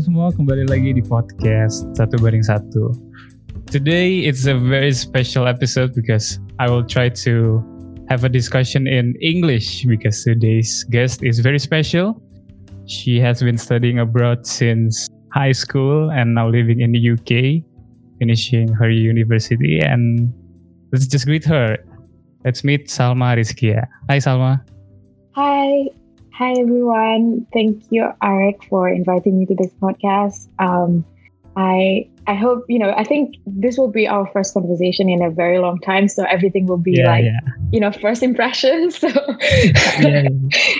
semua, kembali lagi di podcast Satu Banding Satu. Today it's a very special episode because I will try to have a discussion in English because today's guest is very special. She has been studying abroad since high school and now living in the UK, finishing her university. And let's just greet her. Let's meet Salma Rizkia. Hi, Salma. Hi, Hi everyone. Thank you, Arik, for inviting me to this podcast. Um, I I hope you know. I think this will be our first conversation in a very long time, so everything will be Yeah, like yeah. you know first impressions. So Yeah.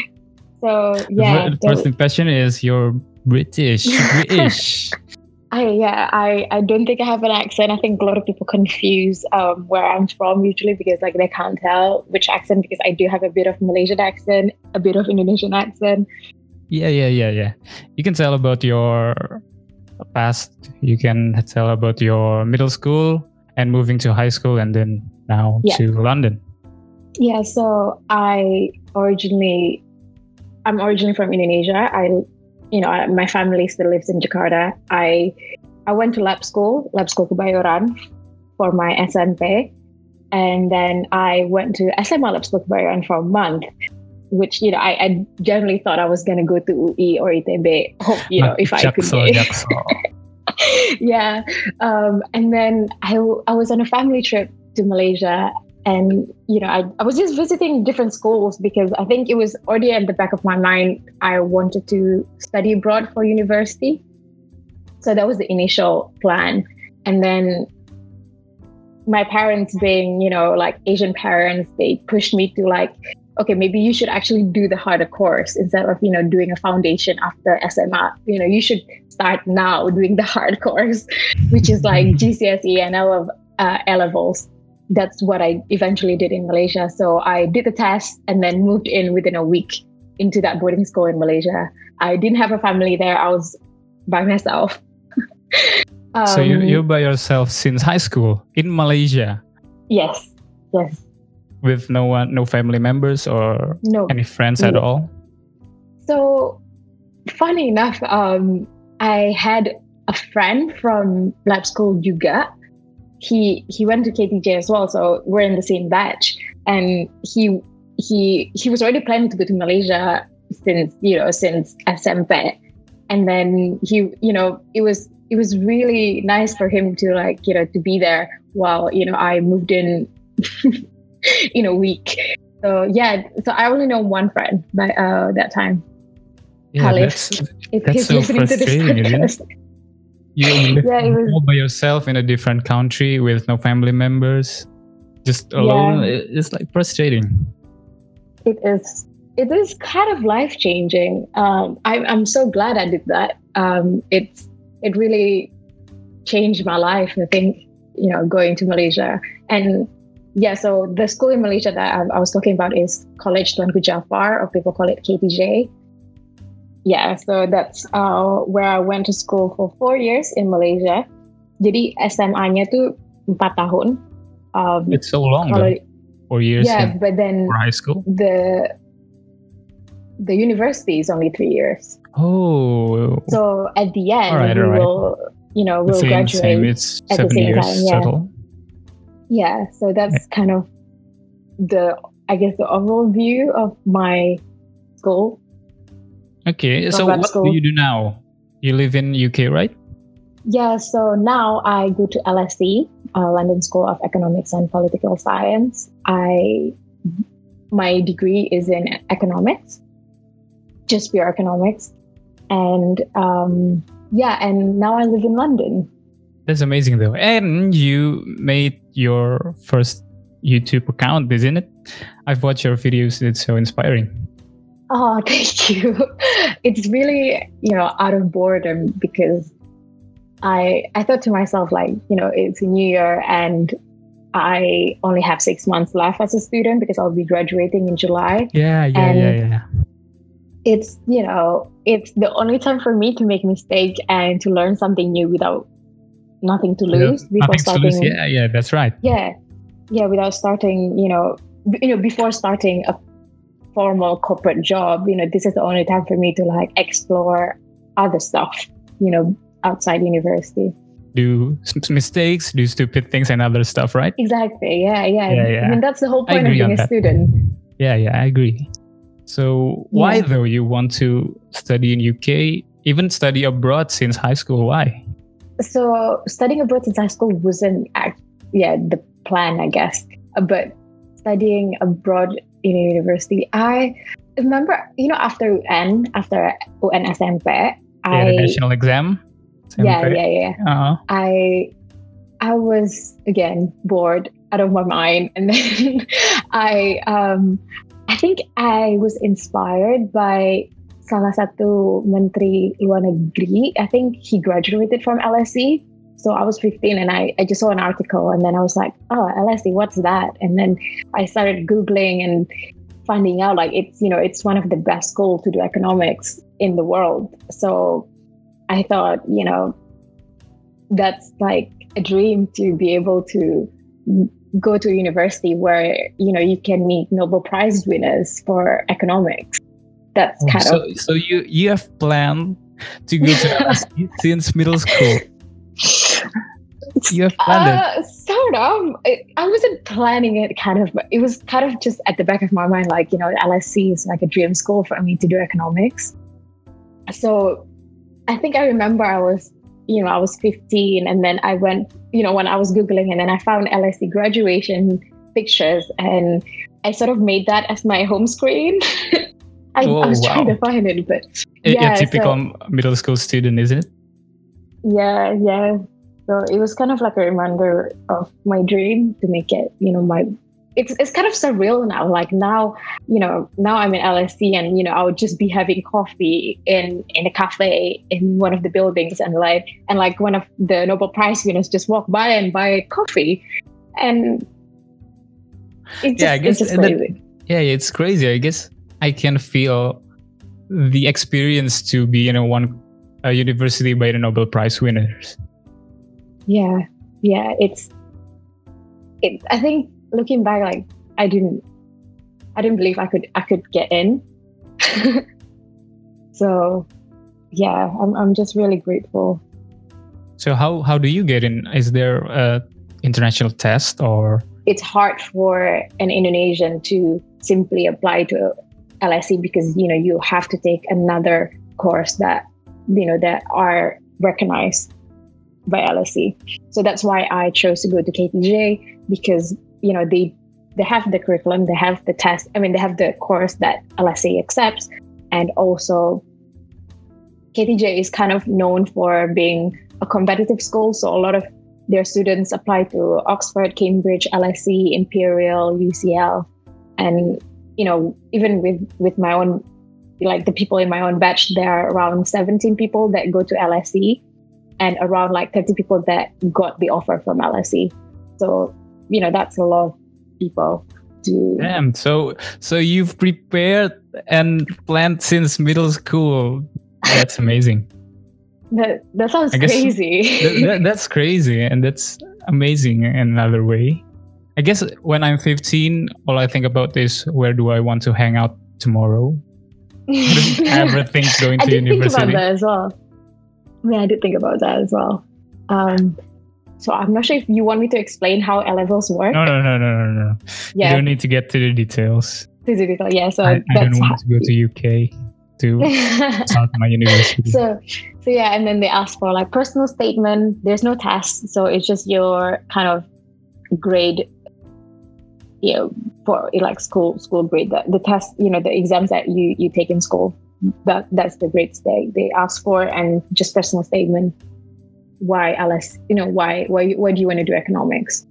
so yeah, fir- first so- impression is you're British. British. I yeah I I don't think I have an accent. I think a lot of people confuse um, where I'm from usually because like they can't tell which accent because I do have a bit of Malaysian accent, a bit of Indonesian accent. Yeah, yeah, yeah, yeah. You can tell about your past. You can tell about your middle school and moving to high school and then now Yeah. to London. Yeah, so I originally, I'm originally from Indonesia. I, you know, my family still lives in Jakarta. I, I went to lab school, lab school Kebayoran, for my SMP, and then I went to SMA lab school Kebayoran for a month. Which you know, I, I generally thought I was gonna go to UI or ITB. Hope you know if I could. Yeah. Um, and then I I was on a family trip to Malaysia. And, you know, I, I was just visiting different schools because I think it was already at the back of my mind. I wanted to study abroad for university. So that was the initial plan. And then my parents, being, you know, like Asian parents, they pushed me to like, okay, maybe you should actually do the harder course instead of, you know, doing a foundation after SMA. You know, you should start now doing the hard course, which is like GCSE and L, of uh, A levels. That's what I eventually did in Malaysia. So I did the test and then moved in within a week into that boarding school in Malaysia. I didn't have a family there. I was by myself. so you Um, you're by yourself since high school in Malaysia yes, yes, with no one, no family members or no. any friends at No. all. So, funny enough, um, I had a friend from lab school juga. He he went to KTJ as well, so we're in the same batch. And he he he was already planning to go to Malaysia since you know since SMP, and then he you know it was it was really nice for him to like you know to be there while you know I moved in in a week. So yeah, so I only know one friend by uh, that time. Yeah, Khalif. that's, That's so listening to this frustrating, isn't it? podcast. You live Yeah, it was- all by yourself in a different country with no family members, just alone. It- It's like frustrating. it is it is kind of life changing. Um, I, I'm so glad I did that. Um, it's it really changed my life. I think you know going to Malaysia and yeah. So the school in Malaysia that I, I was talking about is College Tuanku Ja'afar, or people call it KTJ. Yeah, so that's uh, where I went to school for four years in Malaysia. Jadi SMA-nya tuh empat tahun. Um, It's so long, kalau though. Four years yeah, but then high school. the the university is only three years. Oh, So at the end, Alright, we alright. will, you know, we'll same, graduate. same. It's at the same years time, yeah. total. Yeah. So that's kind of the, I guess, the overall view of my school. Okay, so what school. do you do now? You live in UK, right? Yeah. So now I go to LSE, uh, London School of Economics and Political Science. I my degree is in economics, just pure economics, and um, yeah. And now I live in London. That's amazing, though. And you made your first YouTube account, isn't it? I've watched your videos. It's so inspiring. Oh, thank you. It's really, you know, out of boredom because I I thought to myself like, you know, it's a new year and I only have six months left as a student because I'll be graduating in July. Yeah, yeah, And- yeah, yeah. It's, you know, it's the only time for me to make mistake and to learn something new without nothing to lose before starting. lose. Yeah, yeah, that's right. yeah yeah without starting you know you know before starting a formal corporate job you know this is the only time for me to like explore other stuff you know, outside university. Do mistakes, do stupid things, and other stuff, right? Exactly. Yeah, yeah. Yeah, yeah. I mean, that's the whole point of being a that. student. Yeah, yeah, I agree. So why Yeah. though you want to study in UK, even study abroad since high school? Why? So studying abroad since high school wasn't, yeah, the plan, I guess. But studying abroad in university, I remember, you know, after UN, after UN SMP, I the national exam. yeah, yeah, yeah. Uh-huh. I I was again bored out of my mind, and then I um I think I was inspired by salah satu menteri luar negeri. I think he graduated from LSE. So I was 15 and I, I just saw an article and then I was like, oh, LSE, what's that? And then I started Googling and finding out like it's, you know, it's one of the best schools to do economics in the world. So I thought, you know, that's like a dream to be able to go to a university where you know you can meet Nobel Prize winners for economics. That's kind so, of so you you have planned to go to LSE since middle school. You have planned it. uh, sort of. I, I wasn't planning it, kind of, but it was kind of just at the back of my mind, like you know, LSE is like a dream school for me to do economics. So, I think I remember I was, you know, I was 15, and then I went, you know, when I was googling, and then I found LSE graduation pictures, and I sort of made that as my home screen. I, Oh, I was trying to find it, but A- yeah, a so- typical middle school student, isn't it? yeah yeah so it was kind of like a reminder of my dream to make it you know my it's, it's kind of surreal now like now you know now i'm in lse and you know i would just be having coffee in in a cafe in one of the buildings and like and like one of the nobel prize winners just walk by and buy coffee and it's just, Yeah, I guess it's just that- Yeah, it's crazy. I guess I can feel the experience to be in a one a university by the Nobel Prize winners. Yeah yeah it's it i think looking back like i didn't i didn't believe i could i could get in. So yeah i'm, I'm just really grateful. So how how do you get in? Is there a international test or? It's hard for an indonesian to simply apply to lse because you know you have to take another course that you know that are recognized by LSE. So that's why I chose to go to KTJ because you know they they have the curriculum, they have the test. I mean, they have the course that LSE accepts, and also KTJ is kind of known for being a competitive school. So a lot of their students apply to Oxford, Cambridge, LSE, Imperial, UCL, and you know even with with my own like the people in my own batch, there are around 17 people that go to LSE and around like 30 people that got the offer from LSE. So, you know, that's a lot of people to. damn? So so you've prepared and planned since middle school. That's amazing. That, that sounds crazy. That- that- that's crazy and that's amazing in another way. I guess when I'm 15, all I think about is where do I want to hang out tomorrow? Everything's don't ever think going I to did think about university. that as well. Yeah, I did think about that as well. Um, so I'm not sure if you want me to explain how A levels work. No, no, no, no, no, no. You don't need to get to the details. physically. Yeah, so I, I don't want to go to UK to start my university. so so yeah and then they ask for like personal statement there's no test so it's just your kind of grade you know for like school school grade the, the test you know the exams that you you take in school that that's the grades they they ask for and just personal statement why ls you know why why why do you want to do economics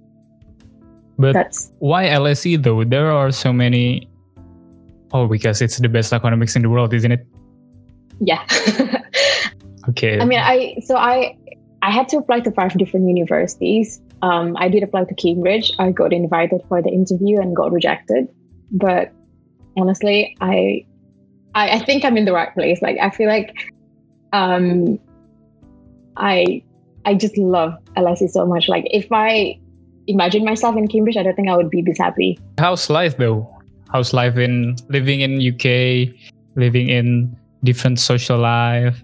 but that's why LSE though? There are so many. Oh, because it's the best economics in the world, isn't it? yeah Okay. I mean, I so I I had to apply to five different universities. Um, I did apply to Cambridge. I got invited for the interview and got rejected. But honestly, I I, I think I'm in the right place. Like I feel like um, I I just love LSE so much. Like if I imagine myself in Cambridge, I don't think I would be this happy. How's life though? How's life in living in UK, living in different social life?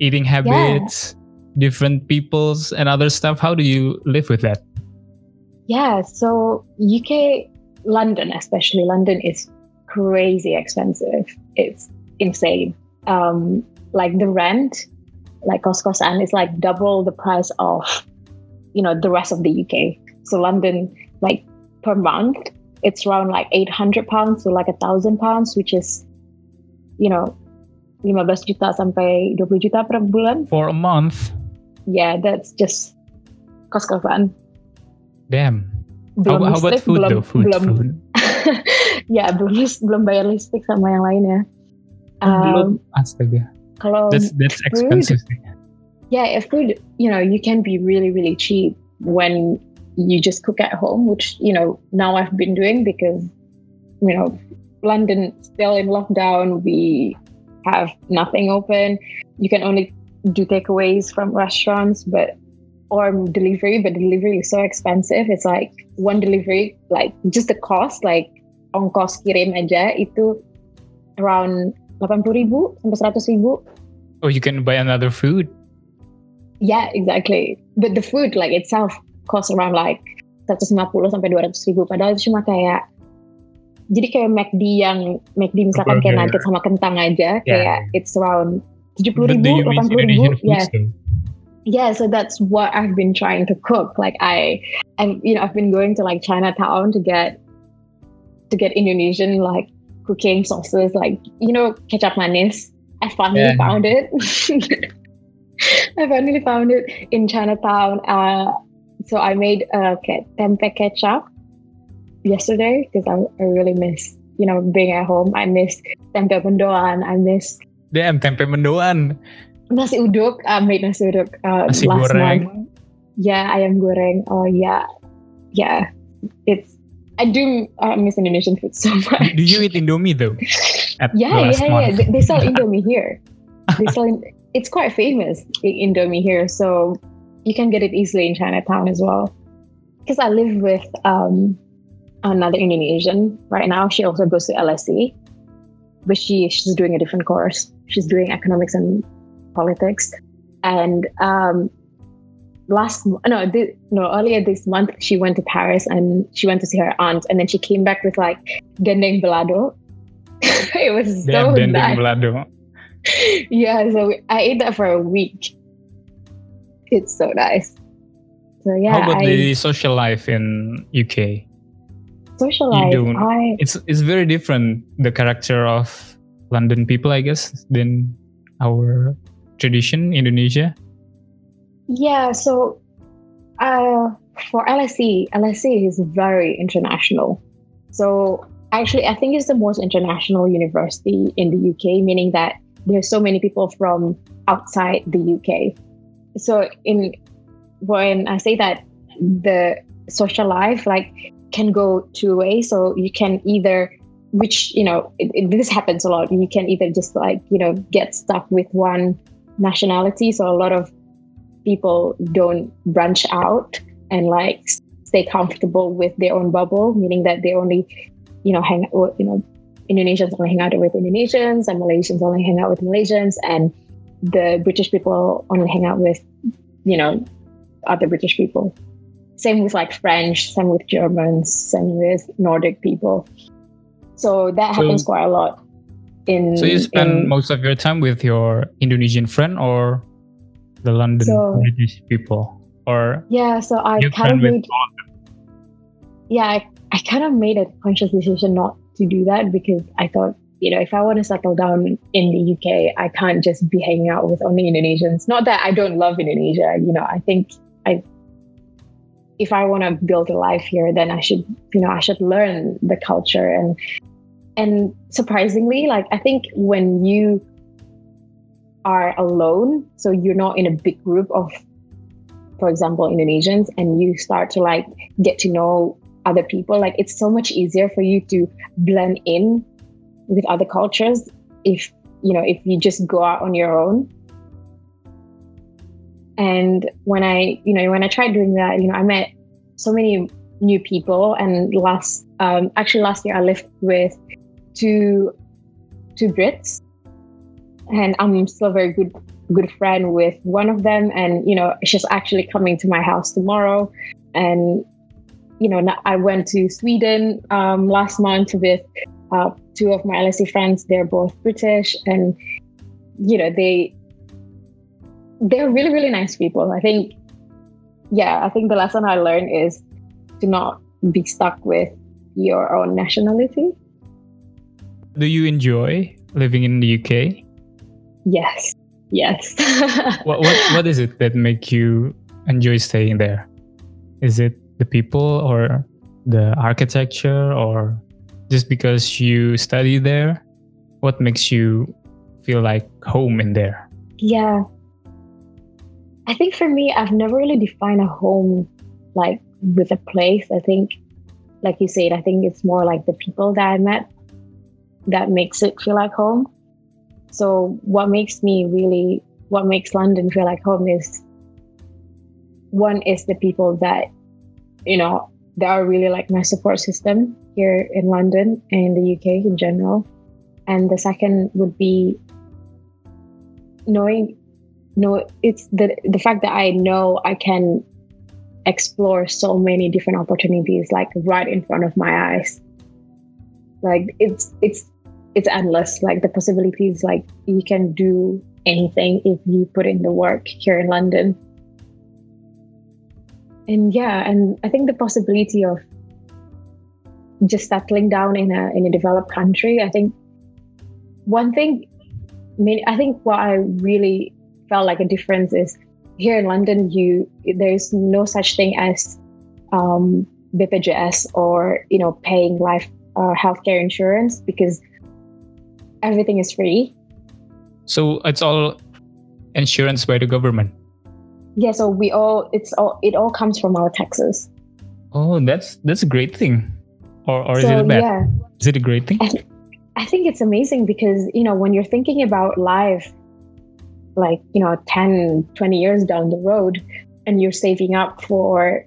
eating habits, different peoples and other stuff. How do you live with that? Yeah, so UK, London especially, London is crazy expensive. It's insane. Um, like the rent, like kos-kosan is like double the price of, you know, the rest of the UK. So London, like per month, it's around like 800 pounds to like a thousand pounds, which is, you know, 15 juta sampai 20 juta per bulan. For a month? Yeah, that's just kos-kosan. Damn. Belum how, how about food belum, though? Food, belum, food. ya belum belum bayar listrik sama yang lainnya. Um, belum astaga. Kalau that's that's expensive. Food, yeah, if food, you know, you can be really really cheap when you just cook at home, which you know now I've been doing because you know London still in lockdown. We have nothing open. You can only do takeaways from restaurants, but or delivery, but delivery is so expensive. It's like one delivery, like just the cost, like ongkos kirim aja itu around 80 ribu sampai 100 ribu. Oh, you can buy another food. Yeah, exactly. But the food like itself costs around like 150 sampai 200 ribu. Padahal itu cuma kayak jadi kayak McD yang McD misalkan kayak nugget sama kentang aja yeah. kayak it's around 70 ribu, 80 ribu. Yeah. Yeah, so that's what I've been trying to cook. Like I, and you know, I've been going to like Chinatown to get to get Indonesian like cooking sauces, like you know, kecap manis. I finally yeah. found it. I finally found it in Chinatown. Uh, so I made a uh, tempe kecap yesterday because I, I really miss, you know, being at home. I miss tempe mendoan. I miss. Damn, tempe mendoan. Nasi uduk. I made nasi uduk uh, nasi last goreng. month. Yeah, ayam goreng. Oh yeah, yeah. It's I do uh, miss Indonesian food so much. Do you eat Indomie though? yeah, yeah, yeah. They, they sell Indomie here. They sell. In, it's quite famous Indomie here, so you can get it easily in Chinatown as well. Because I live with um, another Indonesian right now. She also goes to LSE, but she she's doing a different course. She's doing economics and politics, and um, last no this, no earlier this month she went to Paris and she went to see her aunt, and then she came back with like dendeng balado. it was so dendeng nice. balado. yeah, so I ate that for a week. It's so nice. So yeah. How about I, the social life in UK? Social life, I, it's it's very different the character of London people, I guess, than our tradition Indonesia. Yeah, so uh, for LSE, LSE is very international. So actually, I think it's the most international university in the UK, meaning that there's so many people from outside the UK. So in when I say that the social life like can go two ways. So you can either which you know it, it, this happens a lot you can either just like you know get stuck with one nationality so a lot of people don't branch out and like stay comfortable with their own bubble meaning that they only you know hang you know Indonesians only hang out with Indonesians and Malaysians only hang out with Malaysians and the British people only hang out with, you know, other British people. Same with like French, same with Germans, same with Nordic people. So that so, happens quite a lot. In so you spend in, most of your time with your Indonesian friend or the London so, British people, or yeah. So I kind of made yeah, I, I kind of made a conscious decision not to do that because I thought, you know, if I want to settle down in the UK, I can't just be hanging out with only Indonesians. Not that I don't love Indonesia, you know, I think I if I want to build a life here, then I should, you know, I should learn the culture and and surprisingly, like I think when you are alone, so you're not in a big group of, for example, Indonesians, and you start to like get to know other people like it's so much easier for you to blend in with other cultures if you know if you just go out on your own. And when i you know when i tried doing that you know i met so many new people. And last um, actually last year i lived with two two brits and i'm still a very good good friend with one of them, and you know, she's actually coming to my house tomorrow. And you know, I went to Sweden um, last month with uh, two of my LSE friends. They're both British, and you know, they they're really really nice people. I think, yeah, I think the lesson I learned is to not be stuck with your own nationality. Do you enjoy living in the UK? Yes. Yes. what, what what is it that make you enjoy staying there? Is it the people or the architecture or just because you study there? What makes you feel like home in there? Yeah. I think for me, I've never really defined a home like with a place. I think, like you said, I think it's more like the people that I met that makes it feel like home. So what makes me really, what makes London feel like home is one is the people that, you know, that are really like my support system here in London and in the UK in general. And the second would be knowing, no, it's the the fact that I know I can explore so many different opportunities like right in front of my eyes. Like it's it's it's endless. Like the possibilities, like you can do anything if you put in the work here in London. And yeah, and I think the possibility of just settling down in a in a developed country, I think one thing I mean, I think what I really felt like a difference is here in London, you there's no such thing as um, BPJS or you know paying life uh, healthcare insurance because everything is free. So it's all insurance by the government. Yeah, so we all it's all it all comes from our taxes. Oh, that's that's a great thing. Or or so, is it bad? Yeah. Is it a great thing? I, I think it's amazing because, you know, when you're thinking about life like, you know, 10, 20 years down the road and you're saving up for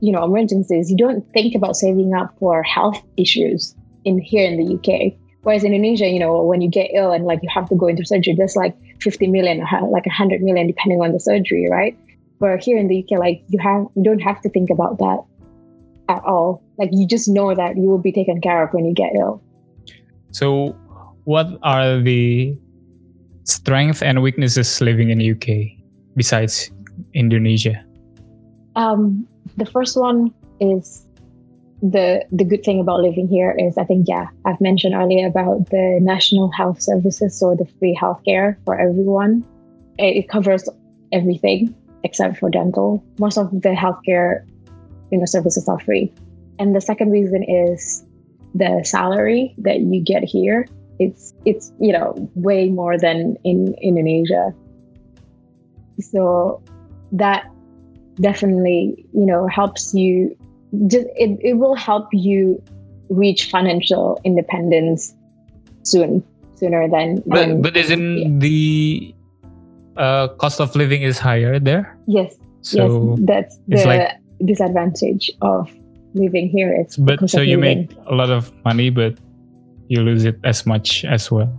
you know emergencies you don't think about saving up for health issues in here in the UK Whereas in Indonesia, you know, when you get ill and like you have to go into surgery, there's like 50 million, like 100 million, depending on the surgery, right? But here in the UK, like you have, you don't have to think about that at all. Like you just know that you will be taken care of when you get ill. So, what are the strengths and weaknesses living in UK besides Indonesia? Um, the first one is the the good thing about living here is I think yeah I've mentioned earlier about the national health services or the free healthcare for everyone. It, it covers everything except for dental. Most of the healthcare you know services are free. And the second reason is the salary that you get here. It's it's you know way more than in, in Indonesia. So that definitely you know helps you just it, it will help you reach financial independence soon sooner than but, but isn't yeah. the uh, cost of living is higher there? Yes. So yes that's the like, disadvantage of living here it's but so you living. make a lot of money but you lose it as much as well?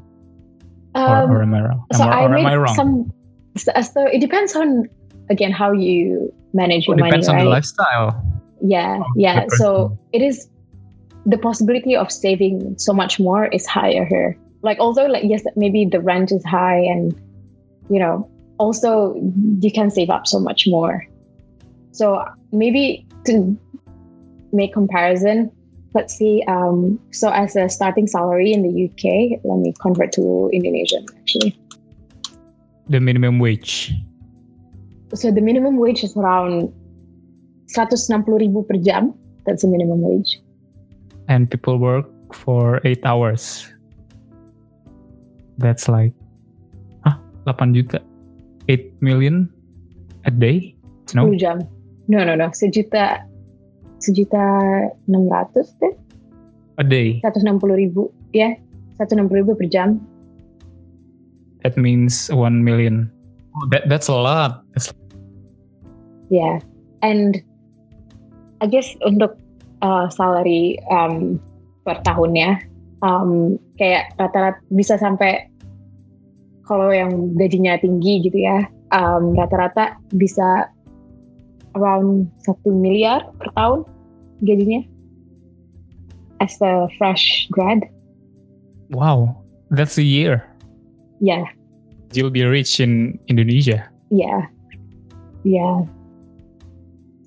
Um, or, or am i wrong? So or, I or am i wrong? some, so, so, it depends on again how you manage your money depends on right? the lifestyle. Yeah yeah. so it is the possibility of saving so much more is higher here. Like although like yes maybe the rent is high and you know also you can save up so much more. So maybe to make comparison let's see um, so as a starting salary in the uk let me convert to indonesian actually. The minimum wage so the minimum wage is around 160 ribu per jam. That's the minimum wage. And people work for 8 hours. That's like, ah, 8 juta? 8 million a day? No? 10 jam. No, no, no. Sejuta, sejuta 600 deh. A day? 160 ribu. Ya, yeah. 160 ribu per jam. That means 1 million. Oh, that, that's a lot. That's... Yeah. And I guess untuk uh, salary um, per tahunnya um, kayak rata-rata bisa sampai kalau yang gajinya tinggi gitu ya, um, rata-rata bisa around satu miliar per tahun gajinya as a fresh grad. Wow, that's a year. Yeah, You'll be rich in Indonesia. yeah, yeah.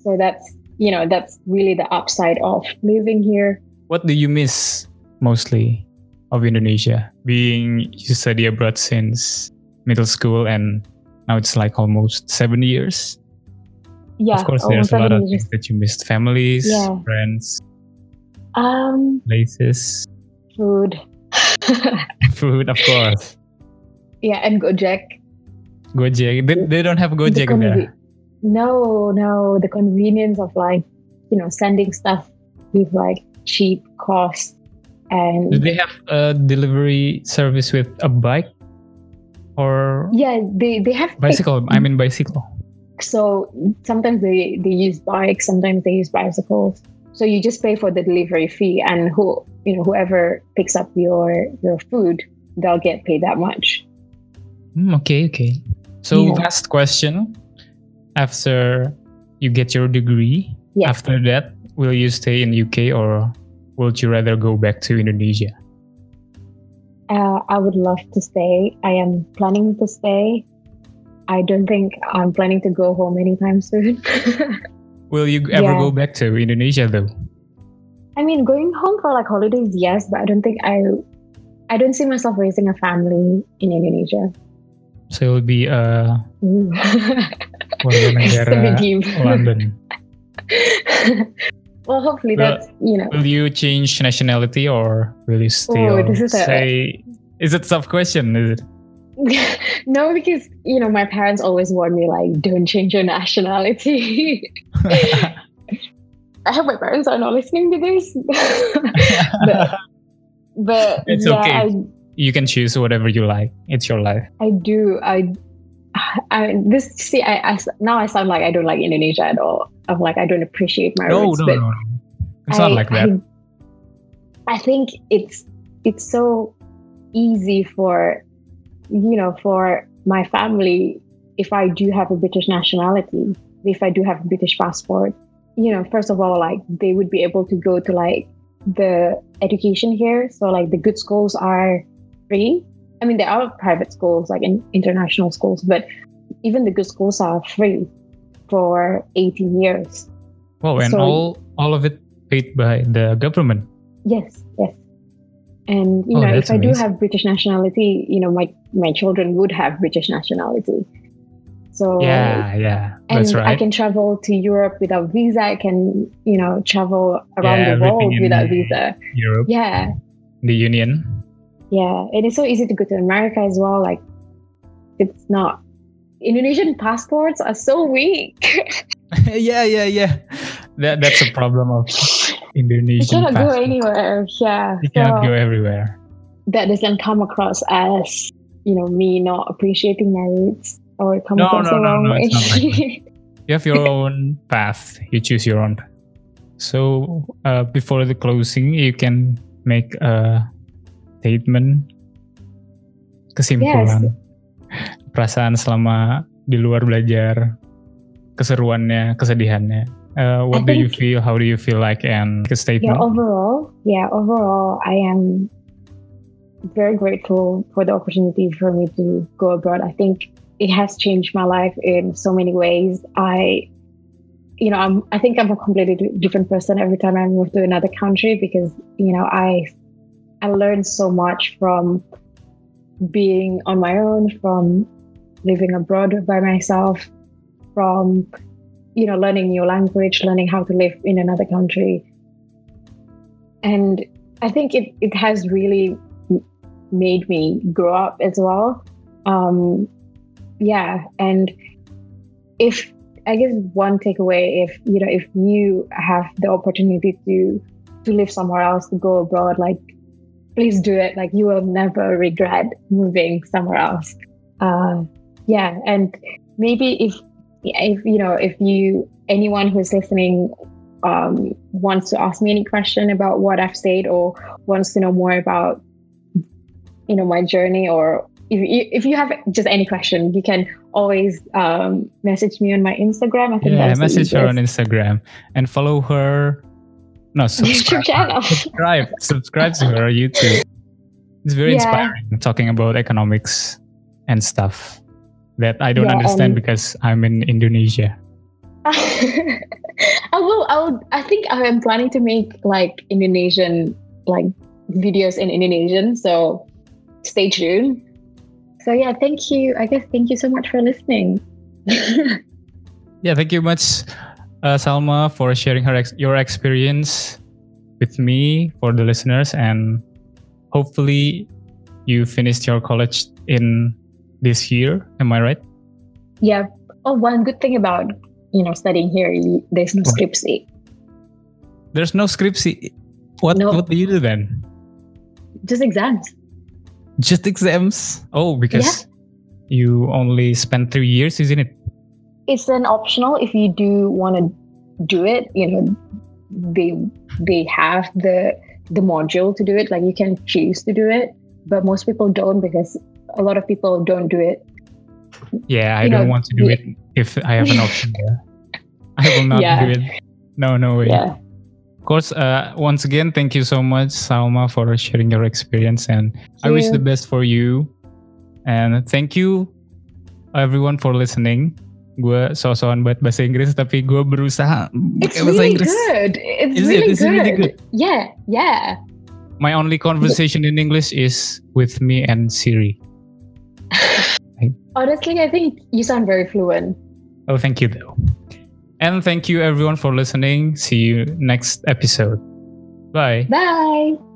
So that's you know that's really the upside of living here. What do you miss mostly of Indonesia? Being you study abroad since middle school and now it's like almost seven years. Yeah, of course, there's a lot of years. things that you missed: families, Yeah. friends, Um, places, food. food, of course. yeah, and Gojek. Gojek. They, they don't have Gojek conve- there. No, no, the convenience of like, you know, sending stuff with like cheap cost And Do they have a delivery service with a bike or yeah, they they have bicycle? I mean bicycle. so sometimes they they use bikes, sometimes they use bicycles. So you just pay for the delivery fee, and who you know whoever picks up your your food, they'll get paid that much. Hmm, okay, okay. So Yeah. last question. After you get your degree, Yeah. after that, will you stay in UK or would you rather go back to Indonesia? Uh, I would love to stay. I am planning to stay. I don't think I'm planning to go home anytime soon. Will you ever Yeah. go back to Indonesia though? I mean, going home for like holidays, yes, but I don't think I, I don't see myself raising a family in Indonesia. So it will be uh. warga negara London. well, hopefully Well, that's you know. Will you change nationality or will you oh, still this is a- say? Is it tough question? Is it? no, because you know my parents always warn me like, don't change your nationality. I hope my parents are not listening to this. but, but It's yeah, okay. I, you can choose whatever you like. It's your life. I do. I, I this see. I, I now I sound like I don't like Indonesia at all. I'm like I don't appreciate my No, roots. no, but no, no. It's not like that. I, I think it's it's so easy for you know for my family if I do have a British nationality, if I do have a British passport, you know, first of all, like they would be able to go to like the education here. So like the good schools are free. I mean, there are private schools like in international schools, but even the good schools are free for 18 years. Wow, and so- all all of it paid by the government. Yes, yes. And you Oh, know, if I do have British nationality, you know, my my children would have British nationality. So Yeah, yeah, and that's right. I can travel to Europe without visa. I can, you know, travel around Yeah, the world without visa. Europe, Yeah, the Union. Yeah. And it's so easy to go to America as well. Like, it's not. Indonesian passports are so weak. yeah, yeah, yeah. That that's a problem of you Indonesian. cannot go anywhere. Yeah. You cannot so- go everywhere. that doesn't come across as you know me not appreciating my roots or come No, across no, the no, wrong no, way. like You have your own path. You choose your own path. So uh, before the closing, you can make a statement, kesimpulan, perasaan selama di luar belajar, keseruannya, kesedihannya. Uh, what I do you feel? How do you feel like? And a yeah, statement. overall, yeah, overall, I am very grateful for the opportunity for me to go abroad. I think it has changed my life in so many ways. I, you know, I'm, I think I'm a completely di- different person every time I move to another country because, you know, I, I learned so much from being on my own, from living abroad by myself, from, you know, learning new language, learning how to live in another country. And I think it, it has really made me grow up as well. Um, yeah. And if, I guess one takeaway, if, you know, if you have the opportunity to, to live somewhere else, to go abroad, like, please do it. Like, you will never regret moving somewhere else. Uh, yeah. And maybe if, if, you know, if you, anyone who's listening um, wants to ask me any question about what I've said or wants to know more about, you know, my journey or if you, if you have just any question, you can always um, message me on my Instagram. I think Yeah, message her on. Instagram and follow her. No, subscribe. YouTube channel. subscribe. Subscribe to her YouTube. It's very Yeah. inspiring talking about economics and stuff that I don't Yeah, understand and- because I'm in Indonesia. I will. I will. I think I am planning to make like Indonesian like videos in Indonesian. So stay tuned. So yeah, thank you. I guess thank you so much for listening. Yeah, thank you much, uh, Salma, for sharing her ex- your experience with me for the listeners, and hopefully you finished your college in this year. Am I right? yeah. Oh, one good thing about you know studying here, there's no What? skripsi. There's no skripsi. What No. What do you do then? Just exams. Just exams? Oh, because you only spent three years, isn't it? It's an optional if you do want to do it. You know, they they have the the module to do it. Like you can choose to do it, but most people don't because a lot of people don't do it. Yeah, I You don't know, want to do yeah. it if I have an option. Yeah. I will not Yeah. do it. No, no way. Yeah. Of course, uh, once again, thank you so much, Salma, for sharing your experience. And I wish the best for you. And thank you, everyone, for listening. Gue so-soan buat bahasa Inggris, tapi gue berusaha It's bahasa really Inggris. good. It's Is really, it good. really good? Yeah, yeah. My only conversation in English is with me and Siri. Honestly, I think you sound very fluent. Oh, thank you, though. And thank you, everyone, for listening. See you next episode. Bye. Bye.